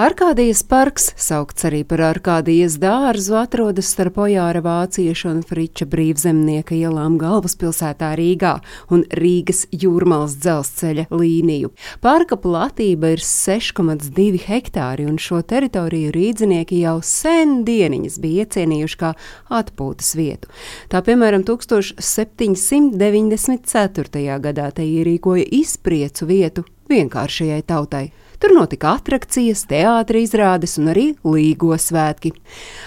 Arkādijas parks, saukts arī par Arkādijas dārzu, atrodas starp Ojāra vāciešu un Friča brīvzemnieka ielām galvaspilsētā Rīgā un Rīgas jūrmālas dzelzceļa līniju. Parka platība ir 6,2 hektāri, un šo teritoriju rīdzinieki jau sen dieniņas bija iecienījuši kā atpūtas vietu. Tā piemēram 1794. gadā te ierīkoja izpriecu vietu vienkāršajai tautai. Tur notika attrakcijas, teātris izrādes un arī līgo svētki.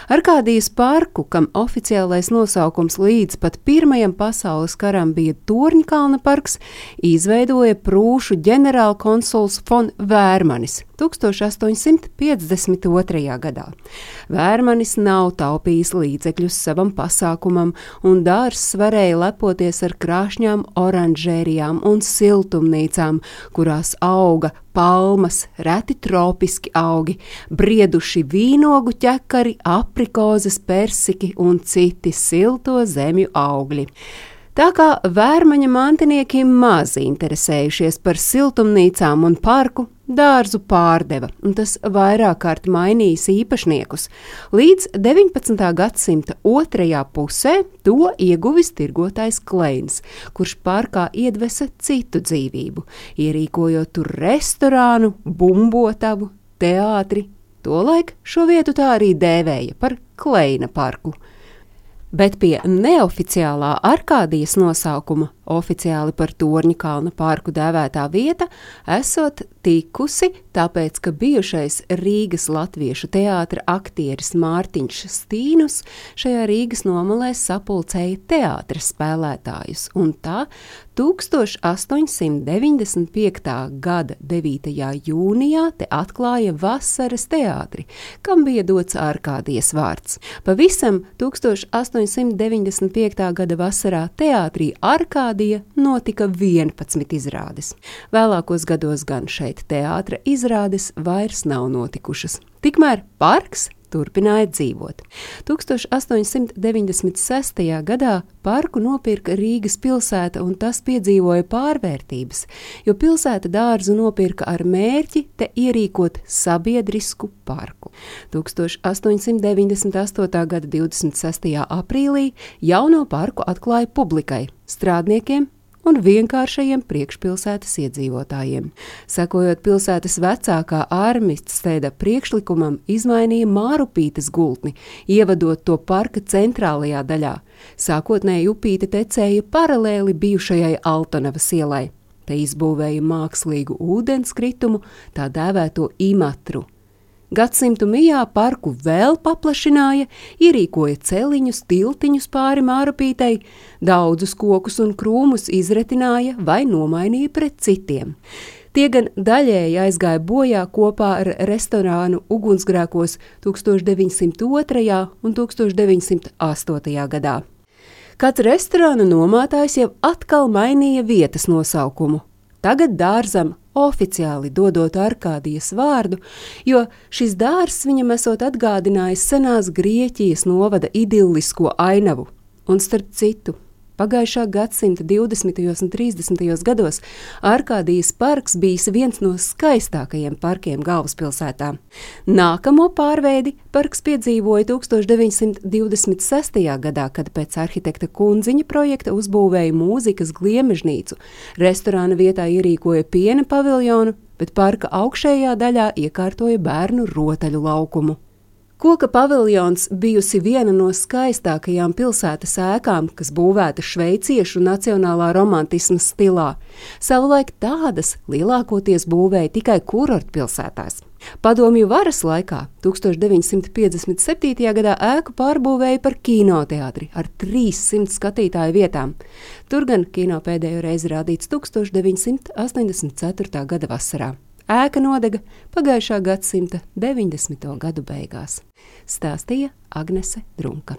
Arkādijas parku, kam oficiālais nosaukums līdz pat Pirmajam pasaules karam bija Torņkalna parks, izveidoja prūšu ģenerālkonsuls von Vērmanis 1852. gadā. Vērmanis nav taupījis līdzekļus savam pasākumam, un dārzs varēja lepoties ar krāšņām oranžērijām un siltumnīcām, kurās auga palmas, reti tropiski augi, brieduši vīnogu ķekari, aprikozes, persiki un citi silto zemju augļi. Tā kā vērmaņa mantinieki maz interesējušies par siltumnīcām un parku, dārzu pārdeva, un tas vairāk kārt mainījis īpašniekus. Līdz 19. gadsimta otrajā pusē to ieguvis tirgotājs Kleins, kurš parkā iedvesa citu dzīvību, ierīkojot tur restorānu, bumbotavu, teātri. Tolaik šo vietu tā arī dēvēja par Kleina parku bet pie neoficiālā Arkādijas nosaukuma, oficiāli par Torņa kalna parku dēvētā vieta, esot tikusi, tāpēc, ka bijušais Rīgas latviešu teātra aktieris Mārtiņš Stīnus šajā Rīgas nomalē sapulcēja teātra spēlētājus, un tā 1895. gada 9. jūnijā te atklāja vasaras teātri, kam bija dots ārkādijas vārds. Pavisam 1895. gada vasarā teātrī Arkādija notika 11 izrādes. Vēlākos gados gan šeit teātra izrādes vairs nav notikušas. Tikmēr parks turpināja dzīvot. 1896. gadā parku nopirka Rīgas pilsēta, un tas piedzīvoja pārvērtības, jo pilsēta dārzu nopirka ar mērķi te ierīkot sabiedrisku parku. 1898. gada 26. aprīlī jauno parku atklāja publikai, strādniekiem un vienkāršajiem priekšpilsētas iedzīvotājiem. Sekojot pilsētas vecākā ārmists steida priekšlikumam, izmainīja Mārupītes gultni, ievadot to parka centrālajā daļā. Sākotnēji upīte tecēja paralēli bijušajai Altonavas ielai. Te izbūvēja mākslīgu ūdenskritumu, tā dēvēto imatru. Gadsimtu mijā parku vēl paplašināja, ierīkoja celiņus, tiltiņus pāri mārupītei, daudzus kokus un krūmus izretināja vai nomainīja pret citiem. Tie gan daļēji aizgāja bojā kopā ar restorānu ugunsgrēkos 1902. un 1908. gadā. Kāds restorāna nomātājs jau atkal mainīja vietas nosaukumu. Tagad dārzam oficiāli dodot Arkādijas vārdu, jo šis dārzs viņam esot atgādinājis senās Grieķijas novada idillisko ainavu, un starp citu. Pagājušā gadsimta 20. un 30. gados Arkādijas parks bijis viens no skaistākajiem parkiem galvaspilsētā. Nākamo pārveidi parks piedzīvoja 1926. gadā, kad pēc arhitekta Kunziņa projekta uzbūvēja mūzikas gliemežnīcu, restorāna vietā ierīkoja piena paviljonu, bet parka augšējā daļā iekārtoja bērnu rotaļu laukumu. Koka paviljons bijusi viena no skaistākajām pilsētas ēkām, kas būvēta šveiciešu nacionālā romantisma stilā. Savulaik tādas lielākoties būvēja tikai kurortpilsētās. Padomju varas laikā 1957. gadā ēku pārbūvēja par kinoteātri ar 300 skatītāju vietām. Tur gan kino pēdējo reizi rādīts 1984. gada vasarā. Ēka nodega pagājušā gadsimta 90. gadu beigās, stāstīja Agnese Drunka.